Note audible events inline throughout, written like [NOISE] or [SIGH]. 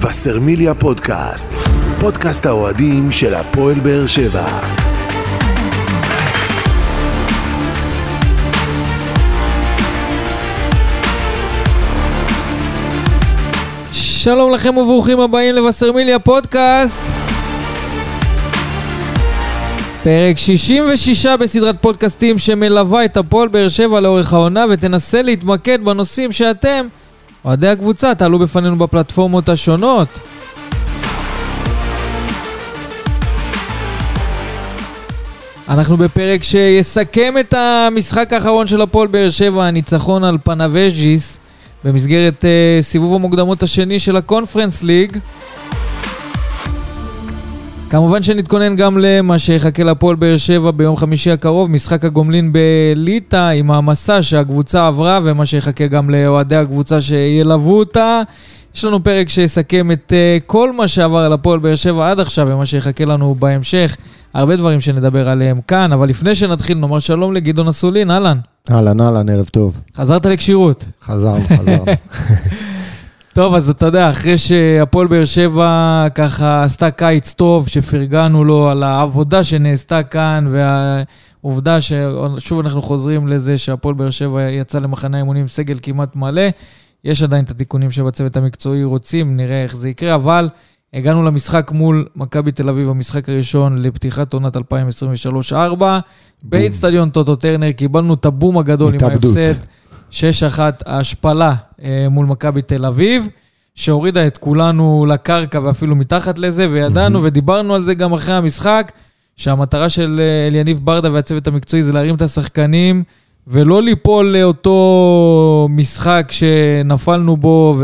וסרמיליה פודקאסט, פודקאסט האוהדים של הפועל באר שבע. שלום לכם וברוכים הבאים לבשרמיליה פודקאסט. פרק 66 בסדרת פודקאסטים שמלווה את הפועל באר שבע לאורך העונה ותנסה להתמקד בנושאים שאתם, אוהדי הקבוצה, תעלו בפנינו בפלטפורמות השונות. אנחנו בפרק שיסכם את המשחק האחרון של הפועל באר שבע, הניצחון על פנאבז'יס. במסגרת אה, סיבוב המוקדמות השני של הקונפרנס ליג. כמובן שנתכונן גם למה שיחכה לפועל באר שבע ביום חמישי הקרוב, משחק הגומלין בליטא עם המסע שהקבוצה עברה ומה שיחכה גם לאוהדי הקבוצה שילוו אותה. יש לנו פרק שיסכם את uh, כל מה שעבר על הפועל באר שבע עד עכשיו ומה שיחכה לנו בהמשך. הרבה דברים שנדבר עליהם כאן, אבל לפני שנתחיל נאמר שלום לגדעון אסולין, אהלן. אהלן, אהלן, ערב טוב. חזרת לכשירות. חזרנו, חזרנו. [LAUGHS] טוב, אז אתה יודע, אחרי שהפועל באר שבע ככה עשתה קיץ טוב, שפרגנו לו על העבודה שנעשתה כאן, והעובדה ששוב אנחנו חוזרים לזה שהפועל באר שבע יצא למחנה האימונים עם סגל כמעט מלא, יש עדיין את התיקונים שבצוות המקצועי רוצים, נראה איך זה יקרה, אבל הגענו למשחק מול מכבי תל אביב, המשחק הראשון לפתיחת עונת 2023-2024. באיצטדיון טוטו טרנר קיבלנו את הבום הגדול עם ההפסד 6-1 ההשפלה אה, מול מכבי תל אביב, שהורידה את כולנו לקרקע ואפילו מתחת לזה, וידענו ודיברנו על זה גם אחרי המשחק, שהמטרה של אה, אליניב ברדה והצוות המקצועי זה להרים את השחקנים. ולא ליפול לאותו משחק שנפלנו בו,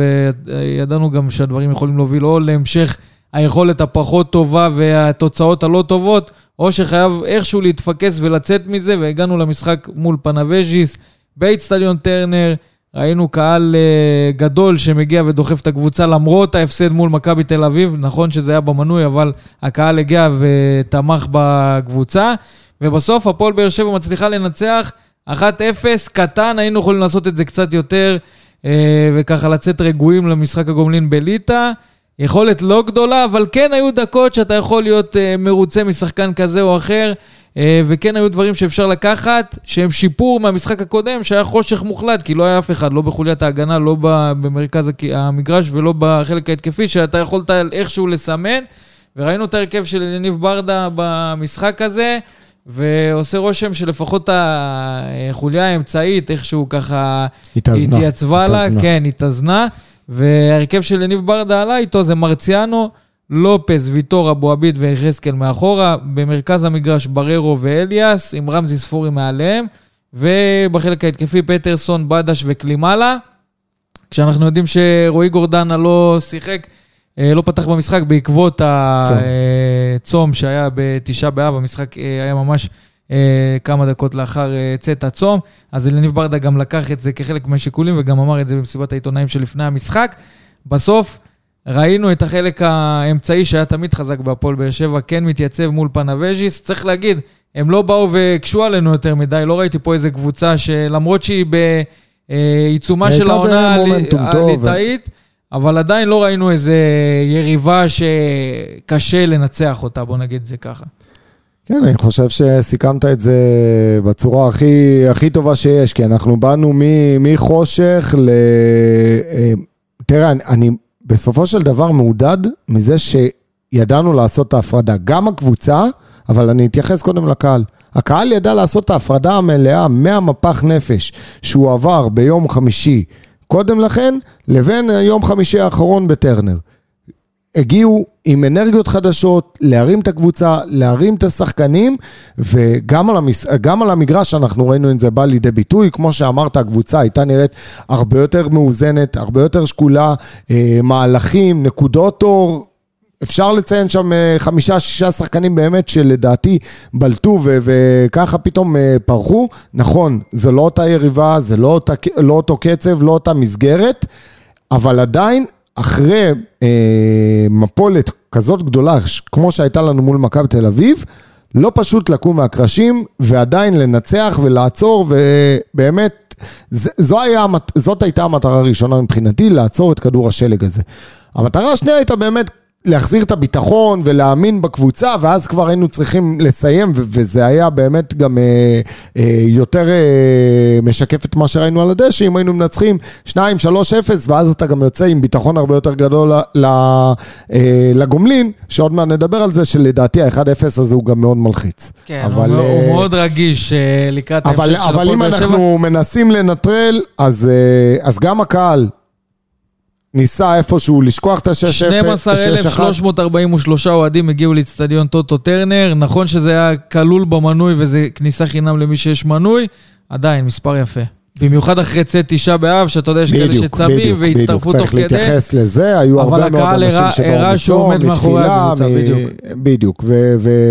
וידענו גם שהדברים יכולים להוביל או להמשך היכולת הפחות טובה והתוצאות הלא טובות, או שחייב איכשהו להתפקס ולצאת מזה, והגענו למשחק מול פנאבז'יס באיצטדיון טרנר. ראינו קהל uh, גדול שמגיע ודוחף את הקבוצה למרות ההפסד מול מכבי תל אביב. נכון שזה היה במנוי, אבל הקהל הגיע ותמך בקבוצה. ובסוף הפועל באר שבע מצליחה לנצח 1-0 קטן, היינו יכולים לעשות את זה קצת יותר, אה, וככה לצאת רגועים למשחק הגומלין בליטא. יכולת לא גדולה, אבל כן היו דקות שאתה יכול להיות אה, מרוצה משחקן כזה או אחר, וכן היו דברים שאפשר לקחת, שהם שיפור מהמשחק הקודם, שהיה חושך מוחלט, כי לא היה אף אחד, לא בחוליית ההגנה, לא במרכז המגרש ולא בחלק ההתקפי, שאתה יכולת איכשהו לסמן. וראינו את ההרכב של יניב ברדה במשחק הזה. ועושה רושם שלפחות החוליה האמצעית, איכשהו ככה... התאזנה. התייצבה לה, כן, התאזנה. וההרכב של יניב ברדה עלה איתו זה מרציאנו, לופס, ויטור, אבו עביד ויחזקאל מאחורה. במרכז המגרש בררו ואליאס, עם רמזי ספורי מעליהם. ובחלק ההתקפי פטרסון, בדש וקלימאלה. כשאנחנו יודעים שרועי גורדנה לא שיחק, אה, לא פתח במשחק בעקבות הצום שהיה בתשעה באב, המשחק אה, היה ממש אה, כמה דקות לאחר צאת הצום, אז אלניב ברדה גם לקח את זה כחלק מהשיקולים וגם אמר את זה במסיבת העיתונאים שלפני המשחק. בסוף ראינו את החלק האמצעי שהיה תמיד חזק בהפועל באר שבע, כן מתייצב מול פנאבז'יס. צריך להגיד, הם לא באו והקשו עלינו יותר מדי, לא ראיתי פה איזה קבוצה שלמרות שהיא בעיצומה של העונה הליטאית, אבל עדיין לא ראינו איזה יריבה שקשה לנצח אותה, בוא נגיד את זה ככה. כן, אני חושב שסיכמת את זה בצורה הכי, הכי טובה שיש, כי אנחנו באנו מחושך ל... אה, תראה, אני, אני בסופו של דבר מעודד מזה שידענו לעשות את ההפרדה. גם הקבוצה, אבל אני אתייחס קודם לקהל. הקהל ידע לעשות את ההפרדה המלאה מהמפח נפש שהוא עבר ביום חמישי קודם לכן, לבין יום חמישי האחרון בטרנר. הגיעו עם אנרגיות חדשות, להרים את הקבוצה, להרים את השחקנים, וגם על, המס... על המגרש אנחנו ראינו את זה בא לידי ביטוי. כמו שאמרת, הקבוצה הייתה נראית הרבה יותר מאוזנת, הרבה יותר שקולה, אה, מהלכים, נקודות אור, אפשר לציין שם אה, חמישה, שישה שחקנים באמת שלדעתי בלטו ו- וככה פתאום אה, פרחו. נכון, זה לא אותה יריבה, זה לא, אותה, לא אותו קצב, לא אותה מסגרת, אבל עדיין, אחרי אה, מפולת כזאת גדולה, כמו שהייתה לנו מול מכבי תל אביב, לא פשוט לקום מהקרשים ועדיין לנצח ולעצור, ובאמת, זו היה, זאת הייתה המטרה הראשונה מבחינתי, לעצור את כדור השלג הזה. המטרה השנייה הייתה באמת להחזיר את הביטחון ולהאמין בקבוצה, ואז כבר היינו צריכים לסיים, ו- וזה היה באמת גם אה, אה, יותר אה, משקף את מה שראינו על הדשא, אם היינו מנצחים 2-3-0, ואז אתה גם יוצא עם ביטחון הרבה יותר גדול ל- אה, לגומלין, שעוד מעט נדבר על זה, שלדעתי ה-1-0 הזה הוא גם מאוד מלחיץ. כן, אבל, הוא, אה, הוא מאוד רגיש אה, לקראת ההמשך אבל, של אבל הפועל אם באר שבע. אנחנו מנסים לנטרל, אז, אה, אז גם הקהל ניסה איפשהו לשכוח את ה-6-0, 12,343 אוהדים הגיעו לאצטדיון טוטו טרנר. נכון שזה היה כלול במנוי וזה כניסה חינם למי שיש מנוי, עדיין מספר יפה. במיוחד אחרי צאת תשעה באב, שאתה יודע, יש כאלה בדיוק, שצמים בדיוק, בדיוק, והצטרפו תוך צריך כדי. להתייחס לזה, היו הרבה מאוד אנשים שבאו מצום, מתפילה, בדיוק. בדיוק,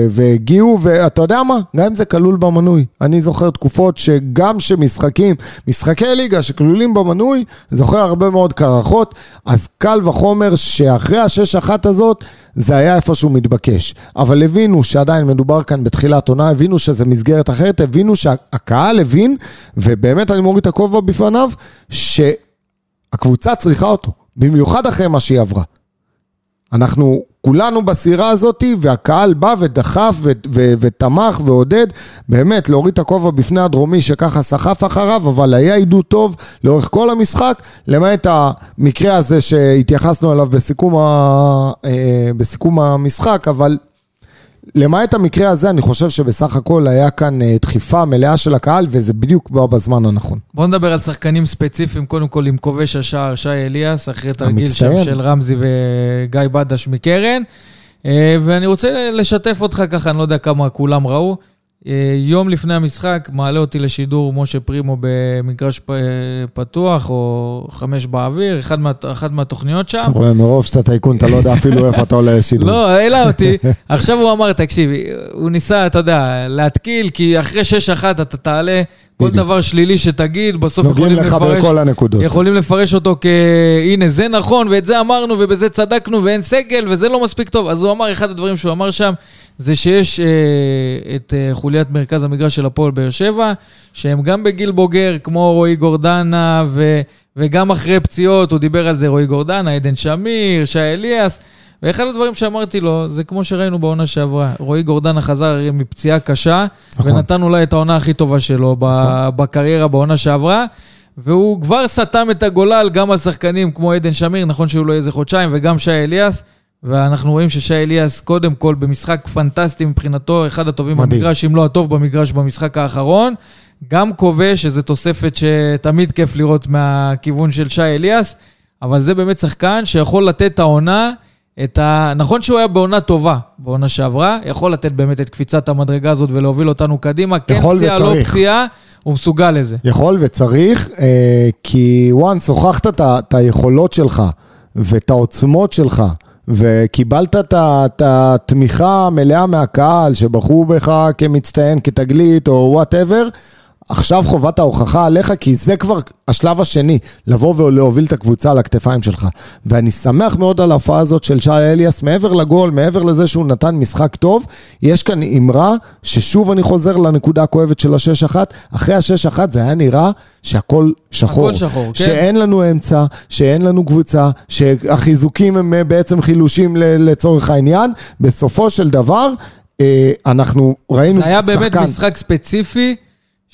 והגיעו, ואתה יודע מה? גם אם זה כלול במנוי. אני זוכר תקופות שגם שמשחקים, משחקי ליגה שכלולים במנוי, זוכר הרבה מאוד קרחות, אז קל וחומר שאחרי השש אחת הזאת, זה היה איפשהו מתבקש. אבל הבינו שעדיין מדובר כאן בתחילת עונה, הבינו שזה מסגרת אחרת, הבינו שהקהל הבין, ובאמת אני מוריד את הכובע בפניו, שהקבוצה צריכה אותו, במיוחד אחרי מה שהיא עברה. אנחנו כולנו בסירה הזאת, והקהל בא ודחף ותמך ועודד, באמת, להוריד את הכובע בפני הדרומי שככה סחף אחריו, אבל היה עידוד טוב לאורך כל המשחק, למעט המקרה הזה שהתייחסנו אליו בסיכום, ה- אה, בסיכום המשחק, אבל למעט המקרה הזה, אני חושב שבסך הכל היה כאן אה, דחיפה מלאה של הקהל, וזה בדיוק בא בזמן הנכון. בואו נדבר על שחקנים ספציפיים, קודם כל עם כובש השער שי אליאס, אחרי תרגיל שם. של רמזי וגיא בדש מקרן. אה, ואני רוצה לשתף אותך ככה, אני לא יודע כמה כולם ראו. אה, יום לפני המשחק מעלה אותי לשידור משה פרימו במגרש פ- פתוח, או חמש באוויר, אחד מה, אחת מהתוכניות שם. אתה רואה, מרוב שאתה טייקון, אתה לא יודע אפילו איפה אתה עולה לשידור. לא, העלה אותי. עכשיו הוא אמר, תקשיב, הוא ניסה, אתה יודע, להתקיל, כי אחרי 6-1 אתה תעלה, כל. דבר שלילי שתגיד, בסוף נוגעים יכולים לך לפרש... בכל הנקודות. יכולים לפרש אותו כ... הנה, זה נכון, ואת זה אמרנו, ובזה צדקנו, ואין סגל, וזה לא מספיק טוב. אז הוא אמר, אחד הדברים שהוא אמר שם, זה שיש אה, את אה, חוליית מרכז המגרש של הפועל באר שבע, שהם גם בגיל בוגר, כמו רועי גורדנה, ו... וגם אחרי פציעות, הוא דיבר על זה, רועי גורדנה, עדן שמיר, שי אליאס. ואחד הדברים שאמרתי לו, זה כמו שראינו בעונה שעברה. רועי גורדנה חזר מפציעה קשה, נכון. ונתן אולי את העונה הכי טובה שלו ב- בקריירה בעונה שעברה, והוא כבר סתם את הגולל גם על שחקנים כמו עדן שמיר, נכון שהוא לא איזה חודשיים, וגם שי אליאס. ואנחנו רואים ששי אליאס, קודם כל, במשחק פנטסטי מבחינתו, אחד הטובים מדהים. במגרש, אם לא הטוב במגרש במשחק האחרון. גם כובש, שזו תוספת שתמיד כיף לראות מהכיוון של שי אליאס, אבל זה באמת שחקן שיכול לתת את העונה, את ה... נכון שהוא היה בעונה טובה, בעונה שעברה, יכול לתת באמת את קפיצת המדרגה הזאת ולהוביל אותנו קדימה. כן פציעה, לא. פציעה, הוא מסוגל לזה. יכול וצריך, אה, כי את ה- את היכולות שלך ואת העוצמות שלך, וקיבלת את התמיכה המלאה מהקהל, שבחרו בך כמצטיין, כתגלית או וואטאבר, עכשיו חובת ההוכחה עליך, כי זה כבר השלב השני, לבוא ולהוביל את הקבוצה על הכתפיים שלך. ואני שמח מאוד על ההופעה הזאת של שי אליאס, מעבר לגול, מעבר לזה שהוא נתן משחק טוב, יש כאן אמרה, ששוב אני חוזר לנקודה הכואבת של השש אחת, אחרי השש אחת זה היה נראה שהכל שחור. הכל שחור, כן. שאין לנו אמצע, שאין לנו קבוצה, שהחיזוקים הם אה, בעצם חילושים לצורך העניין. בסופו של דבר, אה, אנחנו ראינו זה היה באמת שחקן- משחק ספציפי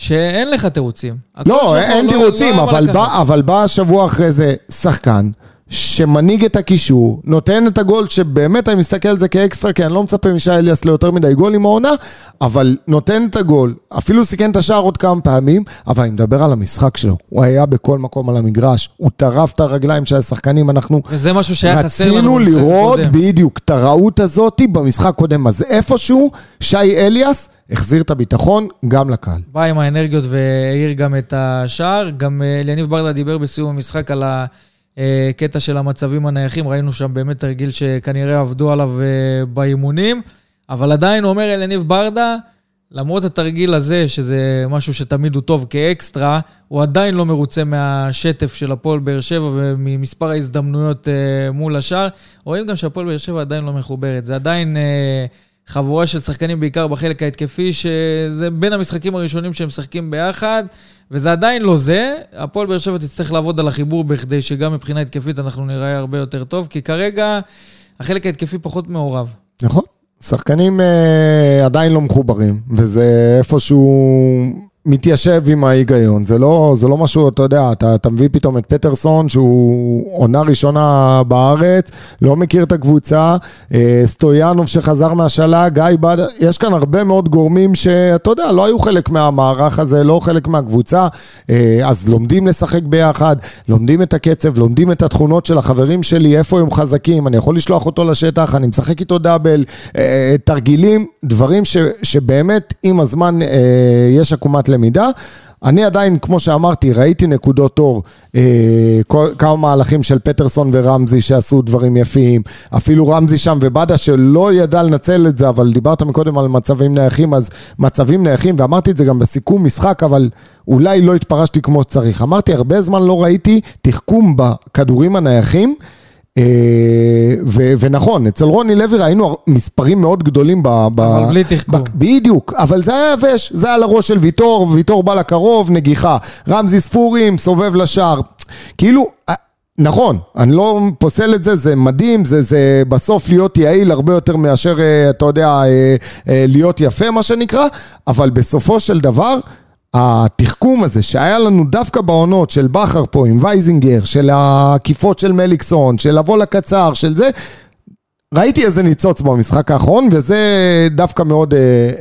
שאין לך תירוצים. לא, אין לא- תירוצים, לא אבל. בא- אבל בא השבוע אחרי זה שחקן שמנהיג את הקישור, נותן את הגול שבאמת אני מסתכל על זה כאקסטרה, כי אני לא מצפה משי אליאס ליותר מדי גולים העונה, אבל נותן את הגול, אפילו סיכן את השער עוד כמה פעמים, אבל אני מדבר על המשחק שלו, הוא היה בכל מקום על המגרש, הוא טרף את הרגליים של השחקנים, אנחנו וזה משהו שהיה חסר לנו. רצינו במשחק לראות הקודם. בדיוק את הרעות הזאת במשחק קודם, אז איפשהו שי אליאס החזיר את הביטחון גם לקהל. בא עם האנרגיות והעיר גם את השער. גם אה, אליניב ברדה דיבר בסיום המשחק על הקטע של המצבים הנייחים. ראינו שם באמת תרגיל שכנראה עבדו עליו אה, באימונים. אבל עדיין אומר אליניב ברדה, למרות התרגיל הזה, שזה משהו שתמיד הוא טוב כאקסטרה, הוא עדיין לא מרוצה מהשטף של הפועל באר שבע וממספר ההזדמנויות אה, מול השאר. רואים גם שהפועל באר שבע עדיין לא מחוברת. זה עדיין... אה, חבורה של שחקנים, בעיקר בחלק ההתקפי, שזה בין המשחקים הראשונים שהם משחקים ביחד, וזה עדיין לא זה. הפועל באר שבע תצטרך לעבוד על החיבור בכדי שגם מבחינה התקפית אנחנו נראה הרבה יותר טוב, כי כרגע החלק ההתקפי פחות מעורב. נכון. שחקנים אה, עדיין לא מחוברים, וזה איפשהו מתיישב עם ההיגיון. זה לא, זה לא משהו, אתה יודע, אתה, אתה מביא פתאום את פטרסון, שהוא עונה ראשונה בארץ, לא מכיר את הקבוצה, אה, סטויאנוב שחזר מהשאלה, גיא בד... יש כאן הרבה מאוד גורמים שאתה יודע, לא היו חלק מהמערך הזה, לא חלק מהקבוצה, אה, אז לומדים לשחק ביחד, לומדים את הקצב, לומדים את התכונות של החברים שלי, איפה הם חזקים, אני יכול לשלוח אותו לשטח, אני משחק איתו דאבל, אה, תרגילים, דברים ש, שבאמת עם הזמן יש עקומת למידה. אני עדיין, כמו שאמרתי, ראיתי נקודות אור, אה, כל, כמה מהלכים של פטרסון ורמזי שעשו דברים יפים, אפילו רמזי שם ובאדה שלא ידע לנצל את זה, אבל דיברת מקודם על מצבים נייחים, אז מצבים נייחים, ואמרתי את זה גם בסיכום משחק, אבל אולי לא התפרשתי כמו שצריך. אמרתי, הרבה זמן לא ראיתי תחכום בכדורים הנייחים. אה, ו- ונכון, אצל רוני לוי ראינו מספרים מאוד גדולים ב... ב- אבל בלי תחכום. בדיוק, אבל זה היה יבש, זה היה לראש של ויטור, ויטור בא לקרוב, נגיחה. רמזי ספורים, סובב לשער. כאילו... אה, נכון, אני לא פוסל את זה, זה מדהים, זה, זה בסוף להיות יעיל הרבה יותר מאשר, אה, אתה יודע, להיות יפה, מה שנקרא, אבל בסופו של דבר, התחכום הזה שהיה לנו דווקא בעונות של בכר פה עם וייזינגר, של העקיפות של מליקסון, של לבוא לקצר, של זה, ראיתי איזה ניצוץ במשחק האחרון, וזה דווקא מאוד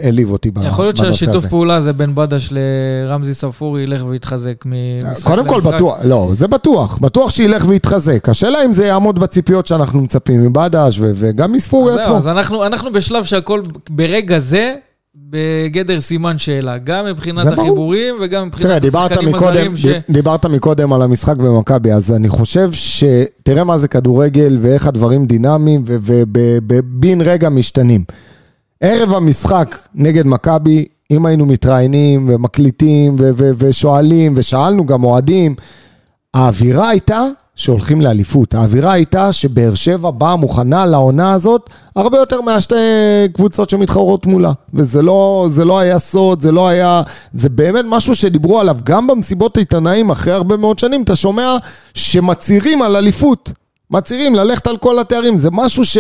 העליב אותי בנושא הזה. יכול להיות שהשיתוף פעולה הזה בין בדש לרמזי ספורי ילך ויתחזק ממשחק קודם כל בטוח, לא, זה בטוח, בטוח שילך ויתחזק. השאלה אם זה יעמוד בציפיות שאנחנו מצפים מבדש וגם מספורי עצמו. אז אנחנו בשלב שהכל ברגע זה בגדר סימן שאלה, גם מבחינת החיבורים וגם מבחינת השחקנים הזרים ש... דיברת מקודם על המשחק במכבי, אז אני חושב ש... תראה מה זה כדורגל ואיך הדברים דינמיים ובן רגע משתנים. ערב המשחק נגד מכבי, אם היינו מתראיינים ומקליטים ושואלים, ושאלנו גם אוהדים, האווירה הייתה שהולכים לאליפות. האווירה הייתה שבאר שבע באה מוכנה לעונה הזאת הרבה יותר מהשתי קבוצות שמתחרות מולה. וזה לא, לא היה סוד, זה לא היה... זה באמת משהו שדיברו עליו גם במסיבות עיתונאים אחרי הרבה מאוד שנים, אתה שומע שמצהירים על אליפות. מצהירים ללכת על כל התארים, זה משהו ש...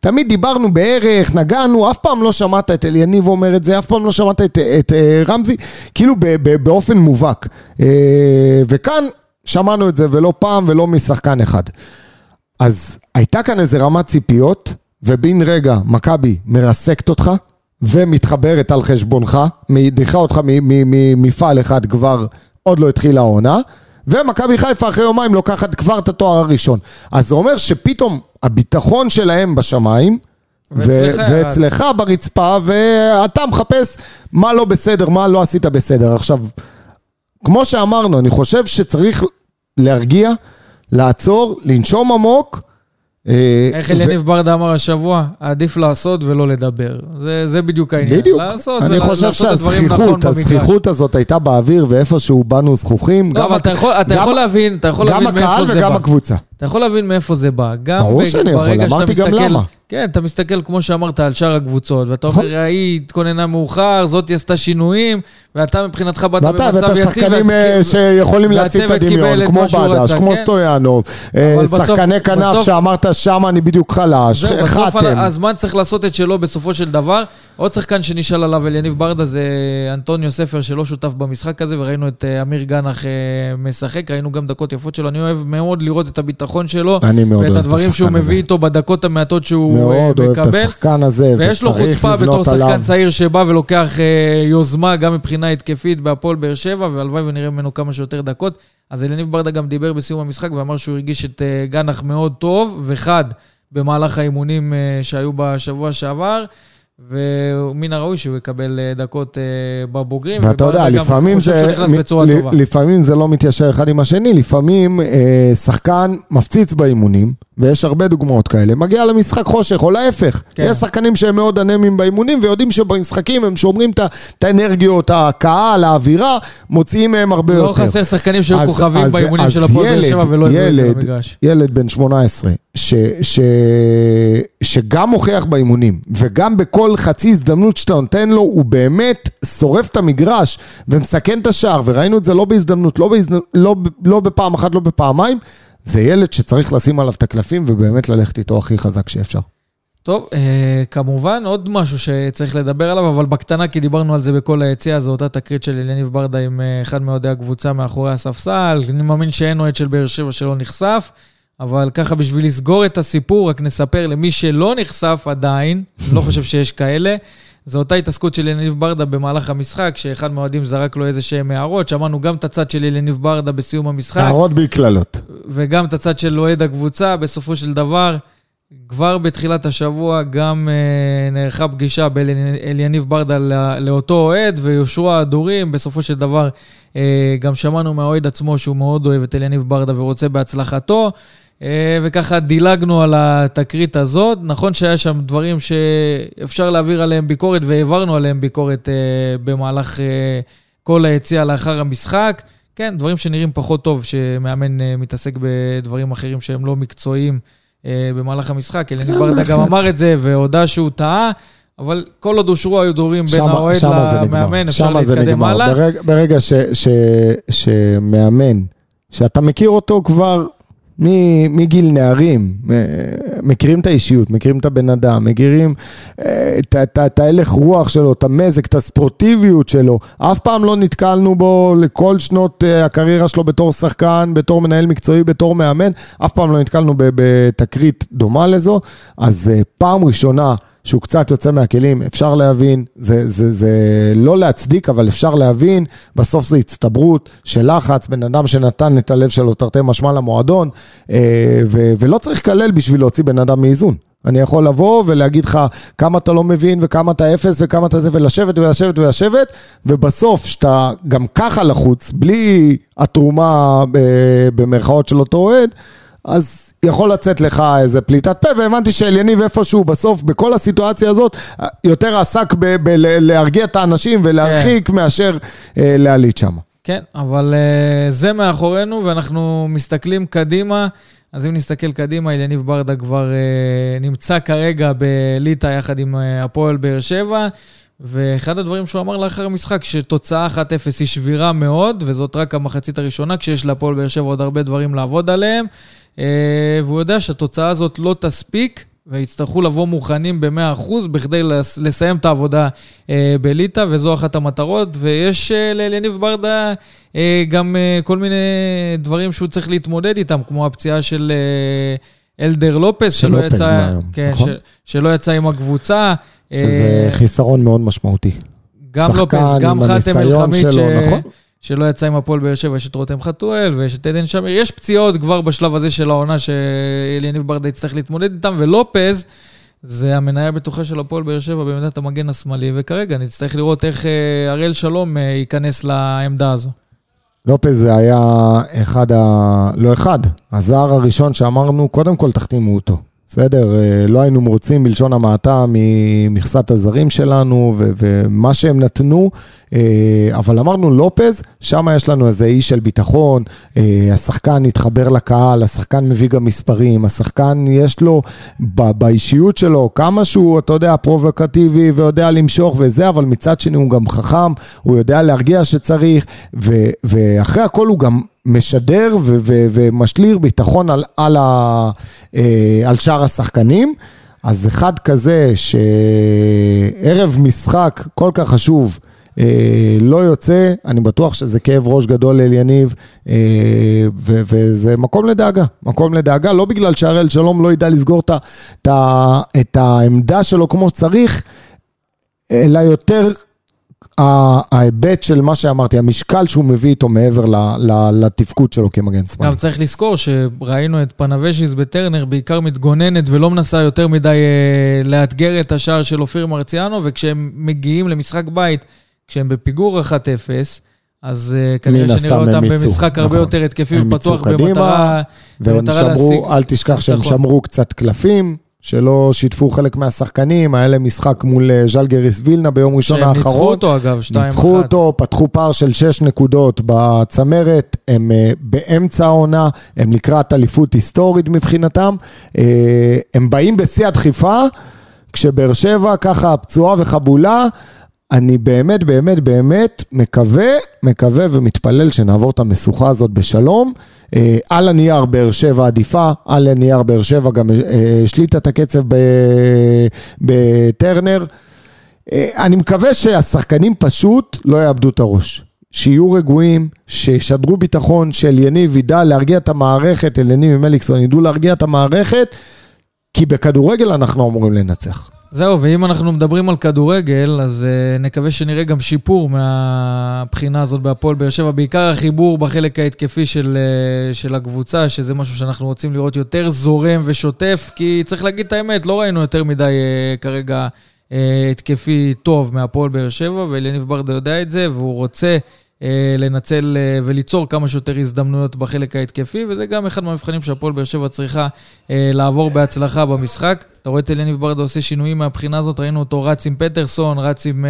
תמיד דיברנו בערך, נגענו, אף פעם לא שמעת את אליניב אומר את זה, אף פעם לא שמעת את, את, את אה, רמזי, כאילו ב, ב, באופן מובהק. אה, וכאן שמענו את זה ולא פעם ולא משחקן אחד. אז הייתה כאן איזה רמת ציפיות, ובן רגע מכבי מרסקת אותך ומתחברת על חשבונך, מדיחה אותך ממפעל אחד כבר עוד לא התחילה העונה, ומכבי חיפה אחרי יומיים לוקחת כבר את התואר הראשון. אז זה אומר שפתאום הביטחון שלהם בשמיים, ואצלך, ואצלך ברצפה, ואתה מחפש מה לא בסדר, מה לא עשית בסדר. עכשיו, כמו שאמרנו, אני חושב שצריך להרגיע, לעצור, לנשום עמוק. אה, איך אליניב ברדה אמר השבוע, עדיף לעשות ולא לדבר. זה, זה בדיוק העניין. בדיוק. לעשות אני חושב שהזכיחות, נכון הזכיחות הזאת הייתה באוויר ואיפשהו באנו זכוכים. לא, אבל אתה יכול, אתה יכול להבין, אתה יכול להבין מאיפה זה בא. גם הקהל וגם הקבוצה. אתה יכול להבין מאיפה זה בא. ברור שאני יכול, אמרתי גם למה. כן, אתה מסתכל, כמו שאמרת, על שאר הקבוצות, ואתה אומר, נכון. היא התכוננה מאוחר, זאתי עשתה שינויים, ואתה מבחינתך באת במצב יציב. ואתה השחקנים אה, שיכולים להציב את הדמיון, כמו בדש, כמו כן? סטויאנוב, אה, שחקני כנף שאמרת, שם אני בדיוק חלש, חתם. הזמן צריך לעשות את שלו בסופו של דבר. עוד שחקן שנשאל עליו אל יניב ברדה זה אנטוניו ספר שלא שותף במשחק הזה, וראינו את אה, אמיר גנח משחק, ראינו גם דקות יפות שלו. אני אוהב מאוד לראות את הביטחון שלו, ואת הדברים שהוא מביא איתו בדקות המעטות שהוא מאוד אוהב את השחקן הזה, ויש לו חוצפה בתור שחקן צעיר שבא ולוקח אה, יוזמה גם מבחינה התקפית בהפועל באר שבע, והלוואי ונראה ממנו כמה שיותר דקות. אז אליניב ברדה גם דיבר בסיום המשחק ואמר שהוא הרגיש את אה, גנח מאוד טוב וחד במהלך האימונים אה, שהיו בשבוע שעבר. ומן הראוי שהוא יקבל אה, דקות אה, בבוגרים. ואתה יודע, לפעמים זה, לפעמים זה לא מתיישר אחד עם השני, לפעמים אה, שחקן מפציץ באימונים, ויש הרבה דוגמאות כאלה, מגיע למשחק חושך, או להפך. כן. יש שחקנים שהם מאוד אנמים באימונים, ויודעים שבמשחקים הם שומרים את האנרגיות, הקהל, האווירה, מוציאים מהם הרבה לא יותר. חסר שחקנים שהיו כוכבים אז- באימונים אז של הפועל באר שבע ולא הביאו את זה ילד- בן 18, ש, ש, שגם מוכיח באימונים, וגם בכל חצי הזדמנות שאתה נותן לו, הוא באמת שורף את המגרש ומסכן את השער, וראינו את זה לא בהזדמנות, לא, בהזדמנות, לא, לא בפעם אחת, לא בפעמיים, זה ילד שצריך לשים עליו את הקלפים ובאמת ללכת איתו הכי חזק שאפשר. טוב, אה, כמובן, עוד משהו שצריך לדבר עליו, אבל בקטנה, כי דיברנו על זה בכל היציאה, זו אותה תקרית של אליניב ברדה עם אה, אחד מאוהדי הקבוצה מאחורי הספסל. אני מאמין שאין אוהד של באר שבע שלא נחשף, אבל ככה בשביל לסגור את הסיפור, רק נספר למי שלא נחשף עדיין, לא חושב שיש כאלה, זו אותה התעסקות של אליניב ברדה במהלך המשחק, שאחד מהאוהדים זרק לו איזה שהם הערות, שמענו גם את הצד של אליניב ברדה בסיום המשחק. הערות בי קללות. וגם את הצד של אוהד הקבוצה, בסופו של דבר, כבר בתחילת השבוע גם אה, נערכה פגישה בין אליניב ברדה לא- לאותו אוהד, ויושרו ההדורים. בסופו של דבר, אה, גם שמענו מהאוהד עצמו שהוא מאוד אוהב את אליניב ברדה ורוצה בהצלחתו. אה, וככה דילגנו על התקרית הזאת. נכון שהיה שם דברים שאפשר להעביר עליהם ביקורת, והעברנו עליהם ביקורת אה, במהלך אה, כל היציאה לאחר המשחק. כן, דברים שנראים פחות טוב, שמאמן מתעסק בדברים אחרים שהם לא מקצועיים במהלך המשחק. כן, ברדה גם. [LAUGHS] אמר את זה והודה שהוא טעה, אבל כל עוד אושרו ההדורים בין האוהד. למאמן, אפשר להתקדם נגמר. הלאה. ברגע, ברגע ש, ש, שמאמן, שאתה מכיר אותו כבר מגיל נערים, מכירים את האישיות, מכירים את הבן אדם, מכירים אה, את, ההלך רוח שלו, את המזג, את הספורטיביות שלו. אף פעם לא נתקלנו בו לכל שנות אה, הקריירה שלו בתור שחקן, בתור מנהל מקצועי, בתור מאמן, אף פעם לא נתקלנו בתקרית דומה לזו. אז אה, פעם ראשונה שהוא קצת יוצא מהכלים, אפשר להבין, זה, זה, זה לא להצדיק, אבל אפשר להבין, בסוף זה הצטברות של לחץ, בן אדם שנתן את הלב שלו תרתי משמע למועדון, אה, ו, ולא צריך לקלל בשביל להוציא בן אדם מאיזון. אני יכול לבוא ולהגיד לך כמה אתה לא מבין וכמה אתה אפס וכמה אתה זה, ולשבת ולשבת ולשבת, ובסוף, שאתה גם ככה לחוץ, בלי התרומה ב- במרכאות של אותו אוהד, אז יכול לצאת לך איזה פליטת פה, והבנתי שאליניב איפשהו בסוף, בכל הסיטואציה הזאת, יותר עסק בלהרגיע את האנשים ולהרחיק כן. מאשר אה, להעליט שם. כן, אבל uh, זה מאחורינו, ואנחנו מסתכלים קדימה. אז אם נסתכל קדימה, אליניב ברדה כבר uh, נמצא כרגע בליטא יחד עם uh, הפועל באר שבע, ואחד הדברים שהוא אמר לאחר המשחק, שתוצאה 1-0 היא שבירה מאוד, וזאת רק המחצית הראשונה, כשיש להפועל באר שבע עוד הרבה דברים לעבוד עליהם, uh, והוא יודע שהתוצאה הזאת לא תספיק. ויצטרכו לבוא מוכנים ב-100% בכדי לס- לסיים את העבודה אה, בליטא, וזו אחת המטרות. ויש אה, לאליניב ברדה אה, גם אה, כל מיני דברים שהוא צריך להתמודד איתם, כמו הפציעה של אה, אלדר לופס, של שלא לופס יצא, כן, נכון? ש, שלא יצא עם הקבוצה. שזה אה, חיסרון מאוד משמעותי. גם לופס, גם חאתם הניסיון אל-חמיד, ש... שלו, נכון? שלא יצא עם הפועל באר שבע, יש את רותם חתואל ויש את עדן שמיר. יש פציעות כבר בשלב הזה של העונה שאליניב ברדה יצטרך להתמודד איתם, ולופז זה המניה הבטוחה של הפועל באר שבע בעמדת המגן השמאלי, וכרגע נצטרך לראות איך אה, אראל שלום אה, ייכנס לעמדה הזו. לופז זה היה אחד ה... לא אחד, הזר הראשון שאמרנו, קודם כל תחתימו אותו. בסדר, אה, לא היינו מרוצים בלשון המעטה ממכסת הזרים שלנו ו- ומה שהם נתנו, אה, אבל אמרנו לופז, שם יש לנו איזה אי של ביטחון, אה, השחקן התחבר לקהל, השחקן מביא גם מספרים, השחקן יש לו ב- באישיות שלו כמה שהוא, אתה יודע, פרובוקטיבי ויודע למשוך וזה, אבל מצד שני הוא גם חכם, הוא יודע להרגיע שצריך, ו- ואחרי הכל הוא גם משדר ו- ו- ומשליר ביטחון על, על, ה- אה, על שאר השחקנים. אז אחד כזה שערב משחק כל כך חשוב אה, לא יוצא, אני בטוח שזה כאב ראש גדול לאליניב, אה, ו- וזה מקום לדאגה, מקום לדאגה, לא בגלל שהראל שלום לא ידע לסגור את ה- את העמדה שלו כמו שצריך, אלא יותר ההיבט של מה שאמרתי, המשקל שהוא מביא איתו מעבר ל- ל- לתפקוד שלו כמגן שמאלי. גם צריך לזכור שראינו את פנבשיס בטרנר בעיקר מתגוננת ולא מנסה יותר מדי אה, לאתגר את השער של אופיר מרציאנו, וכשהם מגיעים למשחק בית, כשהם בפיגור 1-0, אז אה, כנראה שנראה אותם במשחק הרבה נכון. יותר התקפי ופתוח במטרה והם להשיג שמרו, אל תשכח שהם. שמרו קצת קלפים, שלא שיתפו חלק מהשחקנים, היה להם משחק מול אה, ז'לגריס וילנה ביום ראשון שהם ניצחו האחרון. אותו אגב, 2-1. ניצחו אותו, פתחו פער של 6 נקודות בצמרת, הם אה, באמצע העונה, הם לקראת אליפות היסטורית מבחינתם. אה, הם באים בשיא הדחיפה, כשבאר שבע ככה פצועה וחבולה. אני באמת, באמת, באמת מקווה, מקווה ומתפלל שנעבור את המשוכה הזאת בשלום. אה, על הנייר באר שבע עדיפה, על הנייר באר שבע גם אה, השליטה את הקצב בטרנר. אה, אני מקווה שהשחקנים פשוט לא יאבדו את הראש. שיהיו רגועים, שישדרו ביטחון, שאליניב ידע להרגיע את המערכת, אליניב ומליקסון ידעו להרגיע את המערכת, כי בכדורגל אנחנו אמורים לנצח. זהו, ואם אנחנו מדברים על כדורגל, אז uh, נקווה שנראה גם שיפור מהבחינה הזאת בהפועל באר שבע, בעיקר החיבור בחלק ההתקפי של, uh, של הקבוצה, שזה משהו שאנחנו רוצים לראות יותר זורם ושוטף, כי צריך להגיד את האמת, לא ראינו יותר מדי uh, כרגע uh, התקפי טוב מהפועל באר שבע, ואליניב ברדה יודע את זה, והוא רוצה לנצל uh, וליצור כמה שיותר הזדמנויות בחלק ההתקפי, וזה גם אחד מהמבחנים שהפועל באר שבע צריכה uh, לעבור בהצלחה במשחק. אתה רואה את אליניב ברדה עושה שינויים מהבחינה הזאת, ראינו אותו רץ עם פטרסון, רץ עם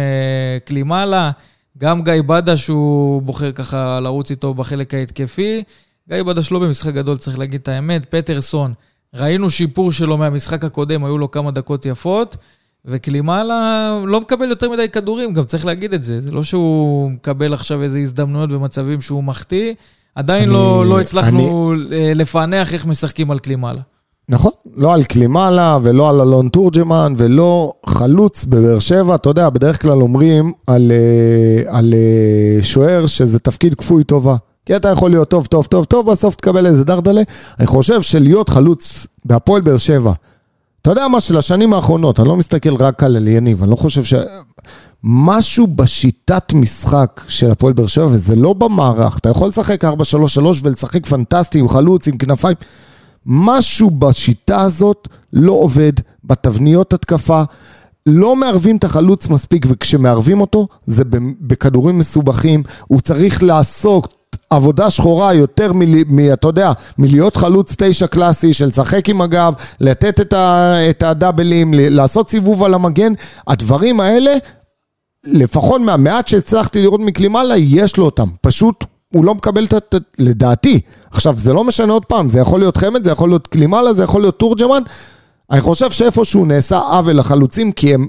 קלימאלה, גם גיא בדש הוא בוחר ככה לרוץ איתו בחלק ההתקפי. גיא בדש לא במשחק גדול, צריך להגיד את האמת. פטרסון, ראינו שיפור שלו מהמשחק הקודם, היו לו כמה דקות יפות. וקלימאלה לא מקבל יותר מדי כדורים, גם צריך להגיד את זה. זה לא שהוא מקבל עכשיו איזה הזדמנויות במצבים שהוא מחטיא. עדיין אני- לא, לא הצלחנו אה, לפענח איך משחקים על קלימאלה. נכון, לא על קלימאלה ולא על אלון תורג'מן ולא חלוץ בבאר שבע. אתה יודע, בדרך כלל אומרים על, אה, על אה, שוער שזה תפקיד כפוי טובה. כי אתה יכול להיות טוב, טוב, טוב, טוב, בסוף תקבל איזה דרדלה. אני חושב שלהיות חלוץ בהפועל באר שבע, אתה יודע מה, של השנים האחרונות, אני לא מסתכל רק על אליניב, אני לא חושב ש... משהו בשיטת משחק של הפועל באר שבע, וזה לא במערך, אתה יכול לשחק 4-3-3 ולשחק פנטסטי עם חלוץ, עם כנפיים. משהו בשיטה הזאת לא עובד, בתבניות התקפה. לא מערבים את החלוץ מספיק, וכשמערבים אותו, זה בכדורים מסובכים. הוא צריך לעסוק עבודה שחורה יותר מ... מ אתה יודע, מלהיות חלוץ תשע קלאסי של לשחק עם הגב, לתת את, ה, את הדאבלים, לעשות סיבוב על המגן. הדברים האלה, לפחות מהמעט שהצלחתי לראות מקלימאלה, יש לו אותם. פשוט הוא לא מקבל את ה... לדעתי. עכשיו, זה לא משנה עוד פעם, זה יכול להיות חמד, זה יכול להיות קלימאלה, זה יכול להיות תורג'מן. אני חושב שאיפשהו נעשה עוול לחלוצים, כי הם...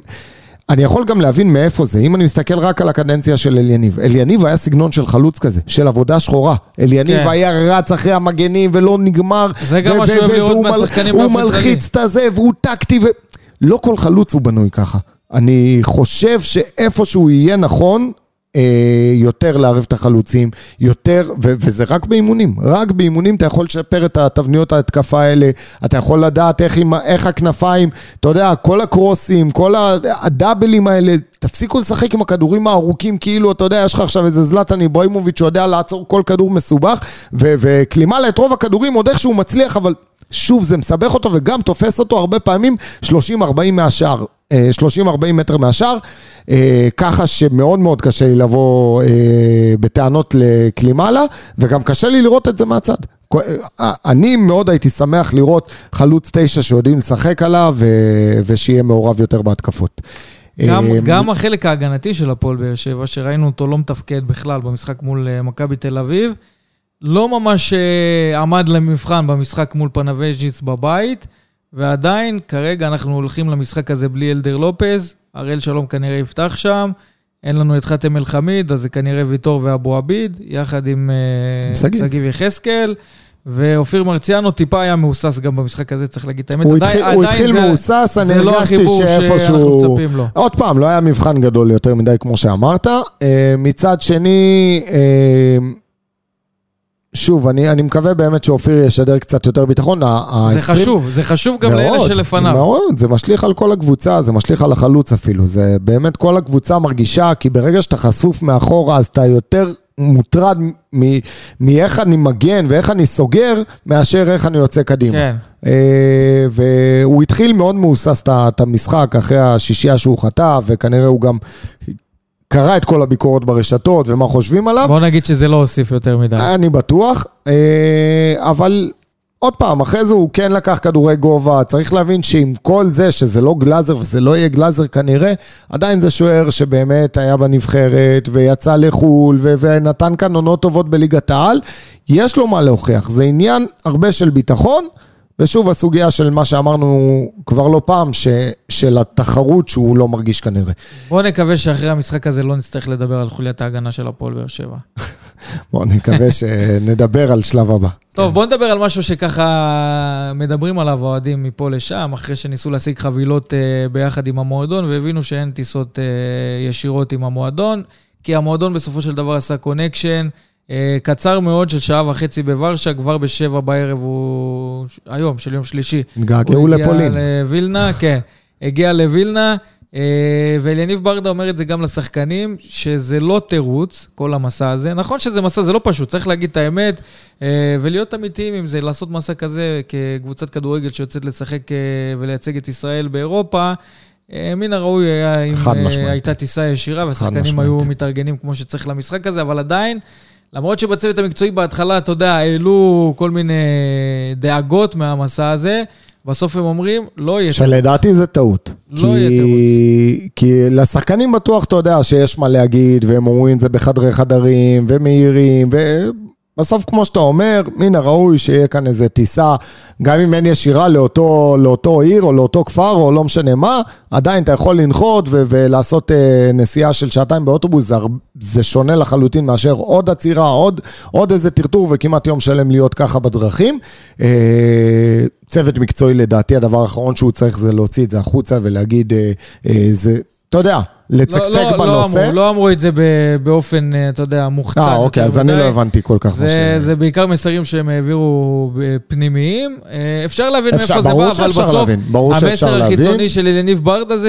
אני יכול גם להבין מאיפה זה, אם אני מסתכל רק על הקדנציה של אליניב. אליניב היה סגנון של חלוץ כזה, של עבודה שחורה. אליניב כן. היה רץ אחרי המגנים ולא נגמר. זה גם מה שאוהב לראות מהשחקנים הוא מלחיץ את הזה והוא טקטי ו... לא כל חלוץ הוא בנוי ככה. אני חושב שאיפשהו יהיה נכון, אה, יותר לערב את החלוצים, יותר, ו- וזה רק באימונים, רק באימונים אתה יכול לשפר את התבניות ההתקפה האלה, אתה יכול לדעת איך, עם, איך הכנפיים, אתה יודע, כל הקרוסים, כל הדאבלים האלה, תפסיקו לשחק עם הכדורים הארוכים, כאילו, אתה יודע, יש לך עכשיו איזה זלטן איברהימוביץ' שיודע לעצור כל כדור מסובך, ו- וקלימאלה את רוב הכדורים, עוד איכשהו מצליח, אבל... שוב, זה מסבך אותו וגם תופס אותו הרבה פעמים 30-40 מהשאר. אה, 30-40 מטר מהשאר, אה, ככה שמאוד מאוד קשה לי לבוא אה, בטענות לקלימאלה, וגם קשה לי לראות את זה מהצד. אה, אני מאוד הייתי שמח לראות חלוץ תשע שיודעים לשחק עליו, ושיהיה מעורב יותר בהתקפות. גם, אה, גם החלק ההגנתי של הפועל באר שבע, שראינו אותו לא מתפקד בכלל במשחק מול אה, מכבי תל אביב, לא ממש אה, עמד למבחן במשחק מול פנבז'יס בבית, ועדיין, כרגע אנחנו הולכים למשחק הזה בלי אלדר לופז, הראל שלום כנראה יפתח שם, אין לנו את חאתם אל-חמיד, אז זה כנראה ויטור ואבו עביד, יחד עם אה, שגיב. יחזקאל. ואופיר מרציאנו טיפה היה מהוסס גם במשחק הזה, צריך להגיד את האמת. הוא עדיין- התחיל, הוא עדיין התחיל זה- מהוסס, אני לא הרגשתי שאנחנו שאיפשהו... לו. עוד פעם, לא היה מבחן גדול יותר מדי כמו שאמרת. אה, מצד שני, אה, שוב, אני, אני מקווה באמת שאופיר ישדר קצת יותר ביטחון. זה ה- חשוב, זה חשוב גם לאלה מאוד, שלפניו. מאוד, זה משליך על כל הקבוצה, זה משליך על החלוץ אפילו. זה באמת כל הקבוצה מרגישה, כי ברגע שאתה חשוף מאחורה, אז אתה יותר מוטרד מ- מאיך אני מגן ואיך אני סוגר, מאשר איך אני יוצא קדימה. כן. אה, והוא התחיל מאוד מהוסס את המשחק אחרי השישייה שהוא חטף, וכנראה הוא גם קרא את כל הביקורות ברשתות ומה חושבים עליו. בוא נגיד שזה לא הוסיף יותר מדי. אני בטוח, אה, אבל עוד פעם, אחרי זה הוא כן לקח כדורי גובה, צריך להבין שעם כל זה, שזה לא גלאזר וזה לא יהיה גלאזר כנראה, עדיין זה שוער שבאמת היה בנבחרת ויצא לחו"ל ו- ונתן כאן עונות טובות בליגת העל, יש לו מה להוכיח, זה עניין הרבה של ביטחון. ושוב, הסוגיה של מה שאמרנו כבר לא פעם, ש, של התחרות שהוא לא מרגיש כנראה. בוא נקווה שאחרי המשחק הזה לא נצטרך לדבר על חוליית ההגנה של הפועל באר שבע. [LAUGHS] בוא נקווה שנדבר על שלב הבא. טוב, בוא נדבר על משהו שככה מדברים עליו אוהדים מפה לשם, אחרי שניסו להשיג חבילות uh, ביחד עם המועדון, והבינו שאין טיסות uh, ישירות עם המועדון, כי המועדון בסופו של דבר עשה קונקשן. אה, קצר מאוד של שעה וחצי בוורשה, כבר בשבע בערב הוא... היום, של יום שלישי. געגעו לפולין. הוא הגיע לווילנה, [LAUGHS] כן. הגיע לווילנה, אה, ואליניב ברדה אומר את זה גם לשחקנים, שזה לא תירוץ, כל המסע הזה. נכון שזה מסע, זה לא פשוט, צריך להגיד את האמת, אה, ולהיות אמיתיים עם זה, לעשות מסע כזה כקבוצת כדורגל שיוצאת לשחק ולייצג את ישראל באירופה. מן הראוי היה אם הייתה טיסה ישירה והשחקנים היו מתארגנים כמו שצריך למשחק הזה, אבל עדיין, למרות שבצוות המקצועי בהתחלה, אתה יודע, העלו כל מיני דאגות מהמסע הזה, בסוף הם אומרים, לא יהיה תירוץ. שלדעתי זה טעות. לא. יהיה תירוץ. כי לשחקנים בטוח, אתה יודע, שיש מה להגיד, והם אומרים את זה בחדרי חדרים, ומהירים, ו... בסוף, כמו שאתה אומר, מן הראוי שיהיה כאן איזה טיסה, גם אם אין ישירה לאותו, לאותו עיר או לאותו כפר או לא משנה מה, עדיין אתה יכול לנחות ו- ולעשות אה, נסיעה של שעתיים באוטובוס, זה, זה שונה לחלוטין מאשר עוד עצירה, עוד, עוד איזה טרטור וכמעט יום שלם להיות ככה בדרכים. אה, צוות מקצועי לדעתי, הדבר האחרון שהוא צריך זה להוציא את זה החוצה ולהגיד, אה, אה, זה, אתה יודע, לצקצק לא, לא, בנושא. לא אמרו, לא אמרו את זה באופן, אה, אתה יודע, מוחצן. אה, אוקיי, אז אני לא הבנתי כל כך זה, מה ש... זה בעיקר מסרים שהם העבירו פנימיים. אה, אפשר להבין מאיפה זה בא, אבל בסוף, המסר החיצוני של אלניב ברדה זה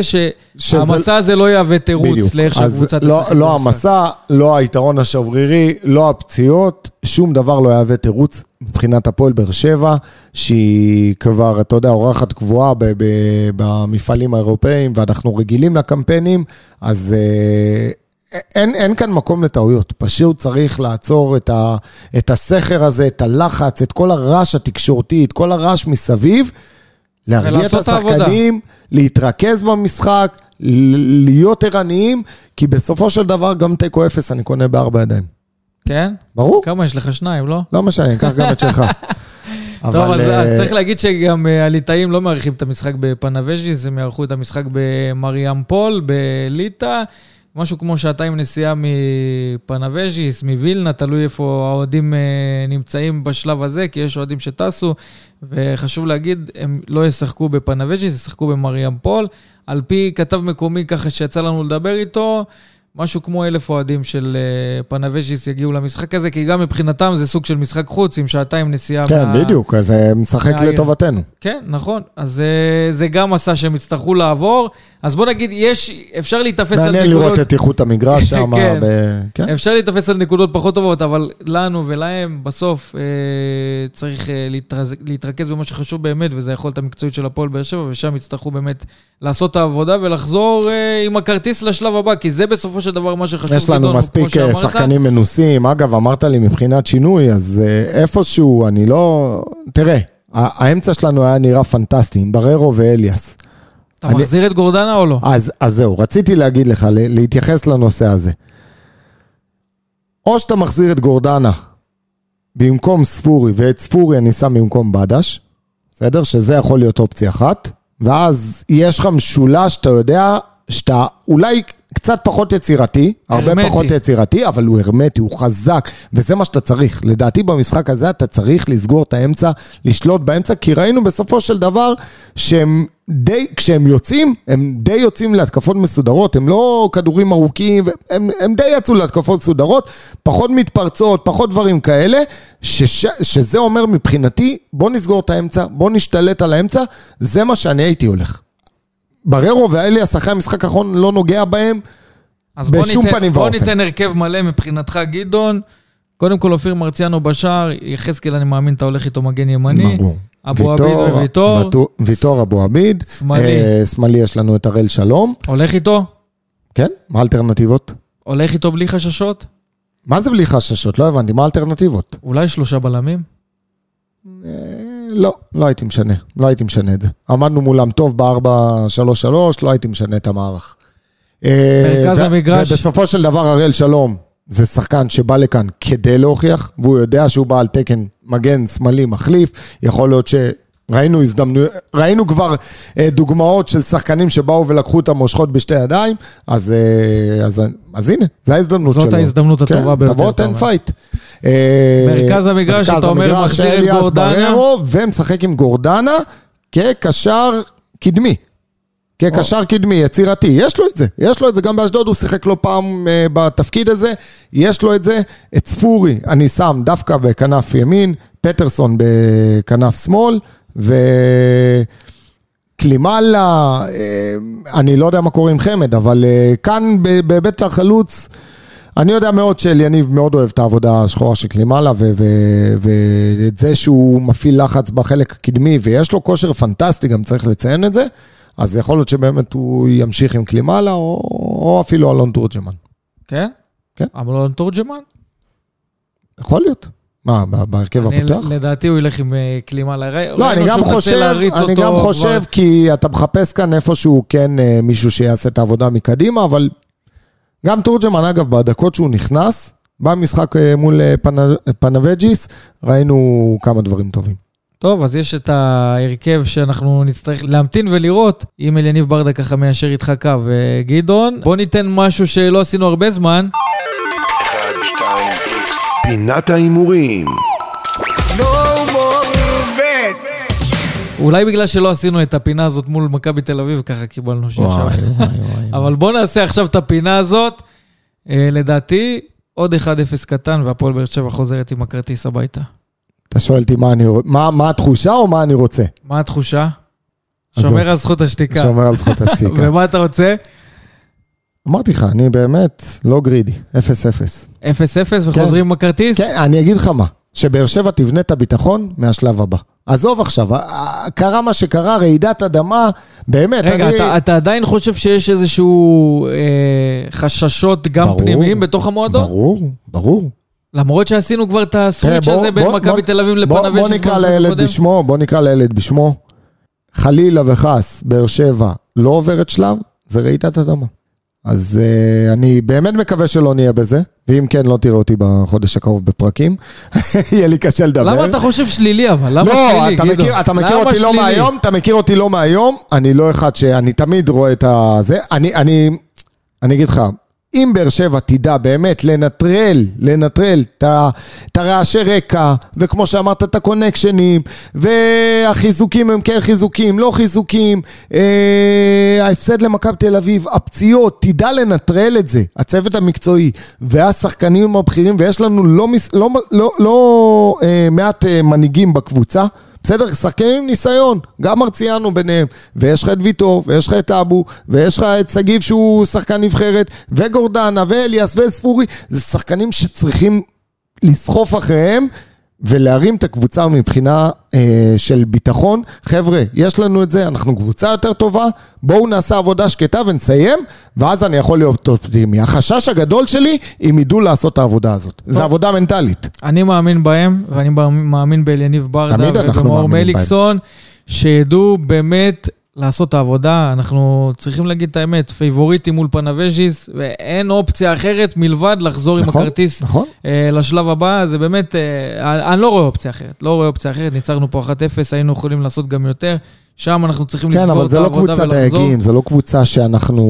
שהמסע הזה לא יהווה תירוץ לאיך שהקבוצה לא, תשחק. לא המסע, לא היתרון השברירי, לא הפציעות, שום דבר לא יהווה תירוץ מבחינת הפועל באר שבע, שהיא כבר, אתה יודע, אורחת קבועה במפעלים האירופאיים, ואנחנו רגילים לקמפיינים, אז אה, אין, אין כאן מקום לטעויות. פשוט צריך לעצור את, ה, את הסכר הזה, את הלחץ, את כל הרעש התקשורתי, את כל הרעש מסביב, להרגיע את השחקנים, להתרכז במשחק, להיות ערניים, כי בסופו של דבר גם תיקו אפס אני קונה בארבע ידיים. כן? ברור. כמה יש לך? שניים, לא? לא משנה, קח גם את שלך. [LAUGHS] טוב, אז, אז אה, צריך להגיד שגם אה, הליטאים לא מארחים את המשחק בפנאבז'יס, הם יערכו את המשחק במריאמפול, בליטא, משהו כמו שעתיים נסיעה מפנאבז'יס, מווילנה, תלוי איפה האוהדים אה, נמצאים בשלב הזה, כי יש אוהדים שטסו, וחשוב להגיד, הם לא ישחקו בפנאבז'יס, ישחקו במריאמפול. על פי כתב מקומי ככה שיצא לנו לדבר איתו, משהו כמו אלף אוהדים של uh, פנאבז'יס יגיעו למשחק הזה, כי גם מבחינתם זה סוג של משחק חוץ עם שעתיים נסיעה. כן, מה... בדיוק, אז זה משחק מהעיר. לטובתנו. כן, נכון. אז uh, זה גם מסע שהם יצטרכו לעבור. אז בוא נגיד, יש, אפשר להיתפס על נקודות... מעניין לראות את איכות המגרש שם. [LAUGHS] כן. ב... כן, אפשר להיתפס על נקודות פחות טובות, אבל לנו ולהם בסוף uh, צריך uh, להתרז... להתרכז במה שחשוב באמת, וזה היכולת המקצועית של הפועל באר שבע, ושם יצטרכו באמת לעשות את העבודה ולחזור uh, עם הכרטיס לשלב הבא, כי זה בסופו של דבר מה שחשוב. יש לנו מספיק אה, שחקנים מנוסים. אגב, אמרת לי מבחינת שינוי, אז אה, איפשהו, אני לא... תראה, האמצע שלנו היה נראה פנטסטי, עם בררו ואליאס. אתה אני... מחזיר את גורדנה או לא? אז, אז זהו, רציתי להגיד לך, להתייחס לנושא הזה. או שאתה מחזיר את גורדנה במקום ספורי, ואת ספורי אני שם במקום בדש, בסדר? שזה יכול להיות אופציה אחת, ואז יש לך משולש, אתה יודע, שאתה אולי קצת פחות יצירתי, הרבה הרמטי. פחות יצירתי, אבל הוא הרמטי, הוא חזק, וזה מה שאתה צריך. לדעתי במשחק הזה אתה צריך לסגור את האמצע, לשלוט באמצע, כי ראינו בסופו של דבר שהם די, כשהם יוצאים, הם די יוצאים להתקפות מסודרות, הם לא כדורים ארוכים, הם, הם די יצאו להתקפות מסודרות, פחות מתפרצות, פחות דברים כאלה, שש, שזה אומר מבחינתי, בוא נסגור את האמצע, בוא נשתלט על האמצע, זה מה שאני הייתי הולך. בררו ואליאס אחרי המשחק האחרון לא נוגע בהם בשום ניתן, פנים ואופן. בוא ניתן הרכב מלא מבחינתך, גדעון. קודם כל, אופיר מרציאנו בשער, יחזקאל, אני מאמין, אתה הולך איתו מגן ימני. ברור. אבו עביד וויטור. ויטור, אבו עביד. שמאלי. אה, שמאלי יש לנו את הראל שלום. הולך איתו? כן, מה האלטרנטיבות? הולך איתו בלי חששות? מה זה בלי חששות? לא הבנתי, מה האלטרנטיבות? אולי שלושה בלמים? לא, לא הייתי משנה, לא הייתי משנה את זה. עמדנו מולם טוב ב-4-3-3, לא הייתי משנה את המערך. אה, מרכז ו- המגרש. ובסופו של דבר, הראל שלום, זה שחקן שבא לכאן כדי להוכיח, והוא יודע שהוא בא על תקן מגן שמאלי מחליף, יכול להיות ש... ראינו הזדמנויות, ראינו כבר אה, דוגמאות של שחקנים שבאו ולקחו את המושכות בשתי ידיים, אז, אה, אז, אז הנה, זו ההזדמנות זאת שלו. ההזדמנות הטובה ביותר, תבוא, תן. fight. אה, מרכז המגרש, אתה אומר, מחזיר את גורדנה. ומשחק עם גורדנה כקשר קדמי. כקשר קדמי, יצירתי. יש לו את זה, יש לו את זה. גם באשדוד הוא שיחק לא פעם אה, בתפקיד הזה, יש לו את זה. את ספורי אני שם דווקא בכנף ימין, פטרסון בכנף שמאל, ו... קלימלה, אה, אני לא יודע מה קורה עם חמד, אבל כאן ב- בהיבט החלוץ, אני יודע מאוד שאליניב מאוד אוהב את העבודה השחורה של ו- ואת זה שהוא מפעיל לחץ בחלק הקדמי, ויש לו כושר פנטסטי, גם צריך לציין את זה, אז יכול להיות שבאמת הוא ימשיך עם קלימלה, או, או אפילו אלון תורג'מן. כן? כן. אמנון תורג'מן? יכול להיות. מה, בהרכב הפותח? לדעתי הוא ילך עם אה, קלימה לרי... לא, אני גם חושב, אני גם חושב, כי אתה מחפש כאן איפשהו כן אה, מישהו שיעשה את העבודה מקדימה, אבל גם תורג'מן, אגב, בדקות שהוא נכנס, במשחק אה, מול אה, פנ- פנבג'יס, ראינו כמה דברים טובים. טוב, אז יש את ההרכב שאנחנו נצטרך להמתין ולראות אם אליניב ברדה ככה מיישר איתך קו. אה, גדעון, בוא ניתן משהו שלא עשינו הרבה זמן. 1, 2, איקס. פינת ההימורים. אולי בגלל שלא עשינו את הפינה הזאת מול מכבי תל אביב, ככה קיבלנו שישה. אבל בוא נעשה עכשיו את הפינה הזאת. אה, לדעתי, עוד 1-0 קטן, והפועל באר שבע חוזרת עם הכרטיס הביתה. אתה שואל אותי מה, אני, מה, מה התחושה או מה אני רוצה? מה התחושה? שומר על זכות השתיקה. שומר על זכות השתיקה. [LAUGHS] ומה אתה רוצה? אמרתי לך, אני באמת לא גרידי, 0-0. 0-0 וחוזרים עם הכרטיס? כן, אני אגיד לך מה, שבאר שבע תבנה את הביטחון מהשלב הבא. עזוב עכשיו, ה- ה- קרה מה שקרה, רעידת אדמה, באמת, רגע, אני... אתה, אתה עדיין חושב שיש איזשהו אה, חששות גם ברור, פנימיים בתוך המועדון? ברור, ברור. למרות שעשינו כבר את הסוויץ' תראה, הזה בין מכבי תל אביב לפנבג'יס. בוא נקרא לילד. בשמו, בוא נקרא לילד בשמו. חלילה וחס, באר שבע לא עוברת שלב, זה רעידת אדמה. אז uh, אני באמת מקווה שלא נהיה בזה, ואם כן, לא תראה אותי בחודש הקרוב בפרקים. [LAUGHS] יהיה לי קשה לדבר. למה אתה חושב שלילי אבל? למה לא, שלילי, אתה גדעון? מכיר, אתה מכיר אותי לא שלילי? מהיום, אתה מכיר אותי לא מהיום, אני לא אחד שאני תמיד רואה את הזה. אני, אני, אני אגיד לך, אם באר שבע תדע באמת לנטרל, לנטרל את הרעשי רקע, וכמו שאמרת, את הקונקשנים, והחיזוקים הם כן חיזוקים, לא חיזוקים, אה, ההפסד למכבי תל אביב, הפציעות, תדע לנטרל את זה, הצוות המקצועי והשחקנים הבכירים, ויש לנו לא, לא, לא, לא אה, מעט אה, מנהיגים בקבוצה. בסדר, שחקנים עם ניסיון, גם מרציאנו ביניהם, ויש לך את ויטור, ויש לך את אבו, ויש לך את שגיב שהוא שחקן נבחרת, וגורדנה, ואליאס, וספורי, זה שחקנים שצריכים לסחוף אחריהם ולהרים את הקבוצה מבחינה אה, של ביטחון. חבר'ה, יש לנו את זה, אנחנו קבוצה יותר טובה, בואו נעשה עבודה שקטה ונסיים, ואז אני יכול להיות אופטימי. החשש הגדול שלי, אם ידעו לעשות את העבודה הזאת. זו עבודה מנטלית. אני מאמין בהם, ואני מאמין באליניב ברדה ובמאור. מליקסון, שידעו באמת לעשות את העבודה. אנחנו צריכים להגיד את האמת, פייבוריטים מול פנבז'יס, ואין אופציה אחרת מלבד לחזור עם נכון, הכרטיס נכון. אה, לשלב הבא. זה באמת, אה, אני- לא רואה אופציה אחרת. לא רואה אופציה אחרת, ניצחנו פה 1-0, היינו יכולים לעשות גם יותר. שם אנחנו צריכים כן, לסגור אבל את זה לא העבודה קבוצה ולחזור. דייגים, זה לא קבוצה שאנחנו,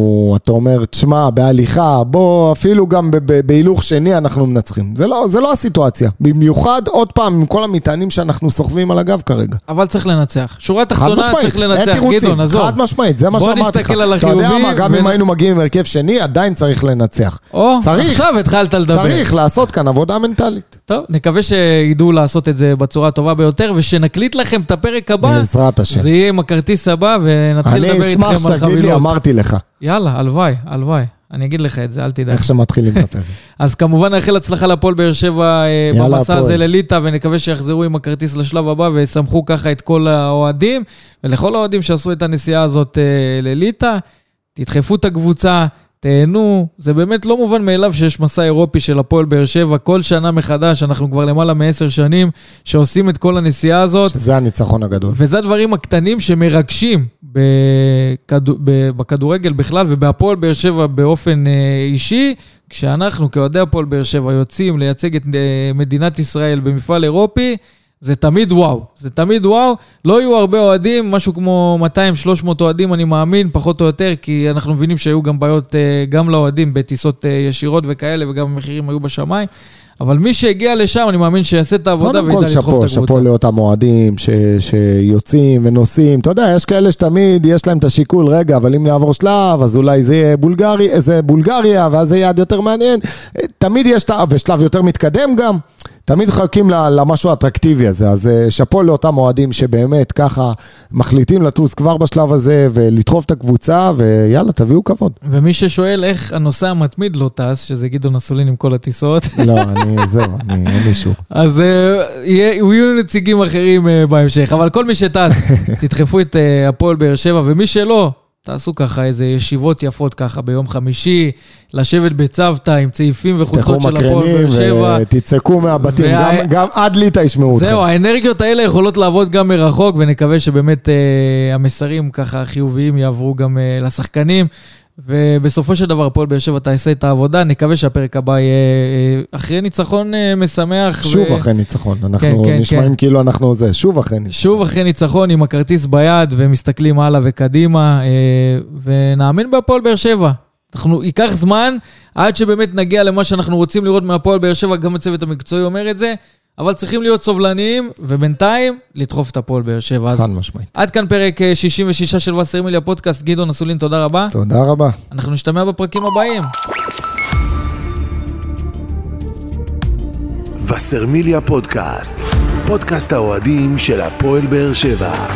אתה אומר, תשמע, בהליכה, בוא, אפילו גם בהילוך שני אנחנו מנצחים. זה לא, זה לא הסיטואציה. במיוחד, עוד פעם, עם כל המטענים שאנחנו סוחבים על הגב כרגע. אבל צריך לנצח. שורה תחתונה צריך לנצח, גדעון, עזוב. חד משמעית, זה מה בוא שאמרתי לך. נסתכל על אתה יודע מה, גם ו- אם היינו מגיעים עם הרכב שני, עדיין צריך לנצח. או, צריך. עכשיו התחלת לדבר. צריך לעשות כאן עבודה מנטלית. טוב, נקווה שידעו לעשות את זה בצורה הטובה ביותר, ושנקליט לכם את הפרק הבא. בעזרת השם. זה יהיה עם הכרטיס הבא, ונתחיל לדבר אני איתכם אשמח על שתגיד לי, חבילות. אמרתי לך, יאללה, הלוואי, הלוואי. אני אגיד לך את זה, אל תדאג. איך שמתחילים את הפרק. [LAUGHS] אז כמובן נאחל הצלחה לפועל באר שבע אה, במסע הזה. לליטא, ונקווה שיחזרו עם הכרטיס לשלב הבא וישמחו ככה את כל האוהדים, ולכל האוהדים שעשו את הנסיעה הזאת אה, לליטא. תדחפו את הקבוצה, תהנו, זה באמת לא מובן מאליו שיש מסע אירופי של הפועל באר שבע, כל שנה מחדש, אנחנו כבר למעלה מעשר שנים שעושים את כל הנסיעה הזאת. שזה הניצחון הגדול. וזה הדברים הקטנים שמרגשים בכדור, בכדורגל בכלל ובהפועל באר שבע באופן אה, אישי, כשאנחנו כאוהדי הפועל באר שבע יוצאים לייצג את אה, מדינת ישראל במפעל אירופי, זה תמיד וואו, זה תמיד וואו. לא יהיו הרבה אוהדים, משהו כמו 200-300 אוהדים, אני מאמין, פחות או יותר, כי אנחנו מבינים שהיו גם בעיות אה, גם לאוהדים בטיסות אה, ישירות וכאלה, וגם המחירים היו בשמיים. אבל מי שהגיע לשם, אני מאמין שיעשה את העבודה וידע לדחוף את הקבוצה. קודם כל שאפו, שאפו לאותם אוהדים ש, שיוצאים ונוסעים. אתה יודע, יש כאלה שתמיד יש להם את השיקול, רגע, אבל אם נעבור שלב, אז אולי זה יהיה בולגרי, זה בולגריה, ואז זה יעד יותר מעניין. תמיד יש, ושלב יותר מתקדם גם. תמיד מחכים למשהו האטרקטיבי הזה, אז אה, שאפו לאותם אוהדים שבאמת ככה מחליטים לטוס כבר בשלב הזה ולדחוף את הקבוצה, ויאללה, תביאו כבוד. ומי ששואל איך הנוסע המתמיד לא טס, שזה גדעון אסולין עם כל הטיסות. [LAUGHS] לא, אני, זהו, [LAUGHS] אני, אין לי שום. אז אה, יהיו נציגים אחרים אה, בהמשך, אבל כל מי שטס, [LAUGHS] תדחפו את הפועל באר שבע, ומי שלא, תעשו ככה איזה ישיבות יפות ככה ביום חמישי, לשבת בצוותא עם צעיפים וחולצות של הפועל באר שבע. תצעקו מהבתים, וה... גם, גם עד ליטא ישמעו אתכם. זהו, האנרגיות האלה יכולות לעבוד גם מרחוק, ונקווה שבאמת אה, המסרים ככה החיוביים יעברו גם אה, לשחקנים. ובסופו של דבר, הפועל באר שבע תעשה את העבודה, נקווה שהפרק הבא יהיה אה, אחרי ניצחון אה, משמח. שוב ו... אחרי ניצחון, אנחנו כן, כן, נשמעים כן. כאילו אנחנו זה, שוב אחרי ניצחון. שוב אחרי ניצחון עם הכרטיס ביד ומסתכלים הלאה וקדימה, אה, ונאמין בהפועל באר שבע. אנחנו, ייקח זמן עד שבאמת נגיע למה שאנחנו רוצים לראות מהפועל באר שבע, גם הצוות המקצועי אומר את זה. אבל צריכים להיות סובלניים, ובינתיים, לדחוף את הפועל באר שבע. חד משמעית. עד כאן פרק 66 אה, של וסרמיליה פודקאסט. גדעון אסולין, תודה רבה. תודה רבה. אנחנו נשתמע בפרקים הבאים. וסרמיליה פודקאסט, פודקאסט האוהדים של הפועל באר שבע.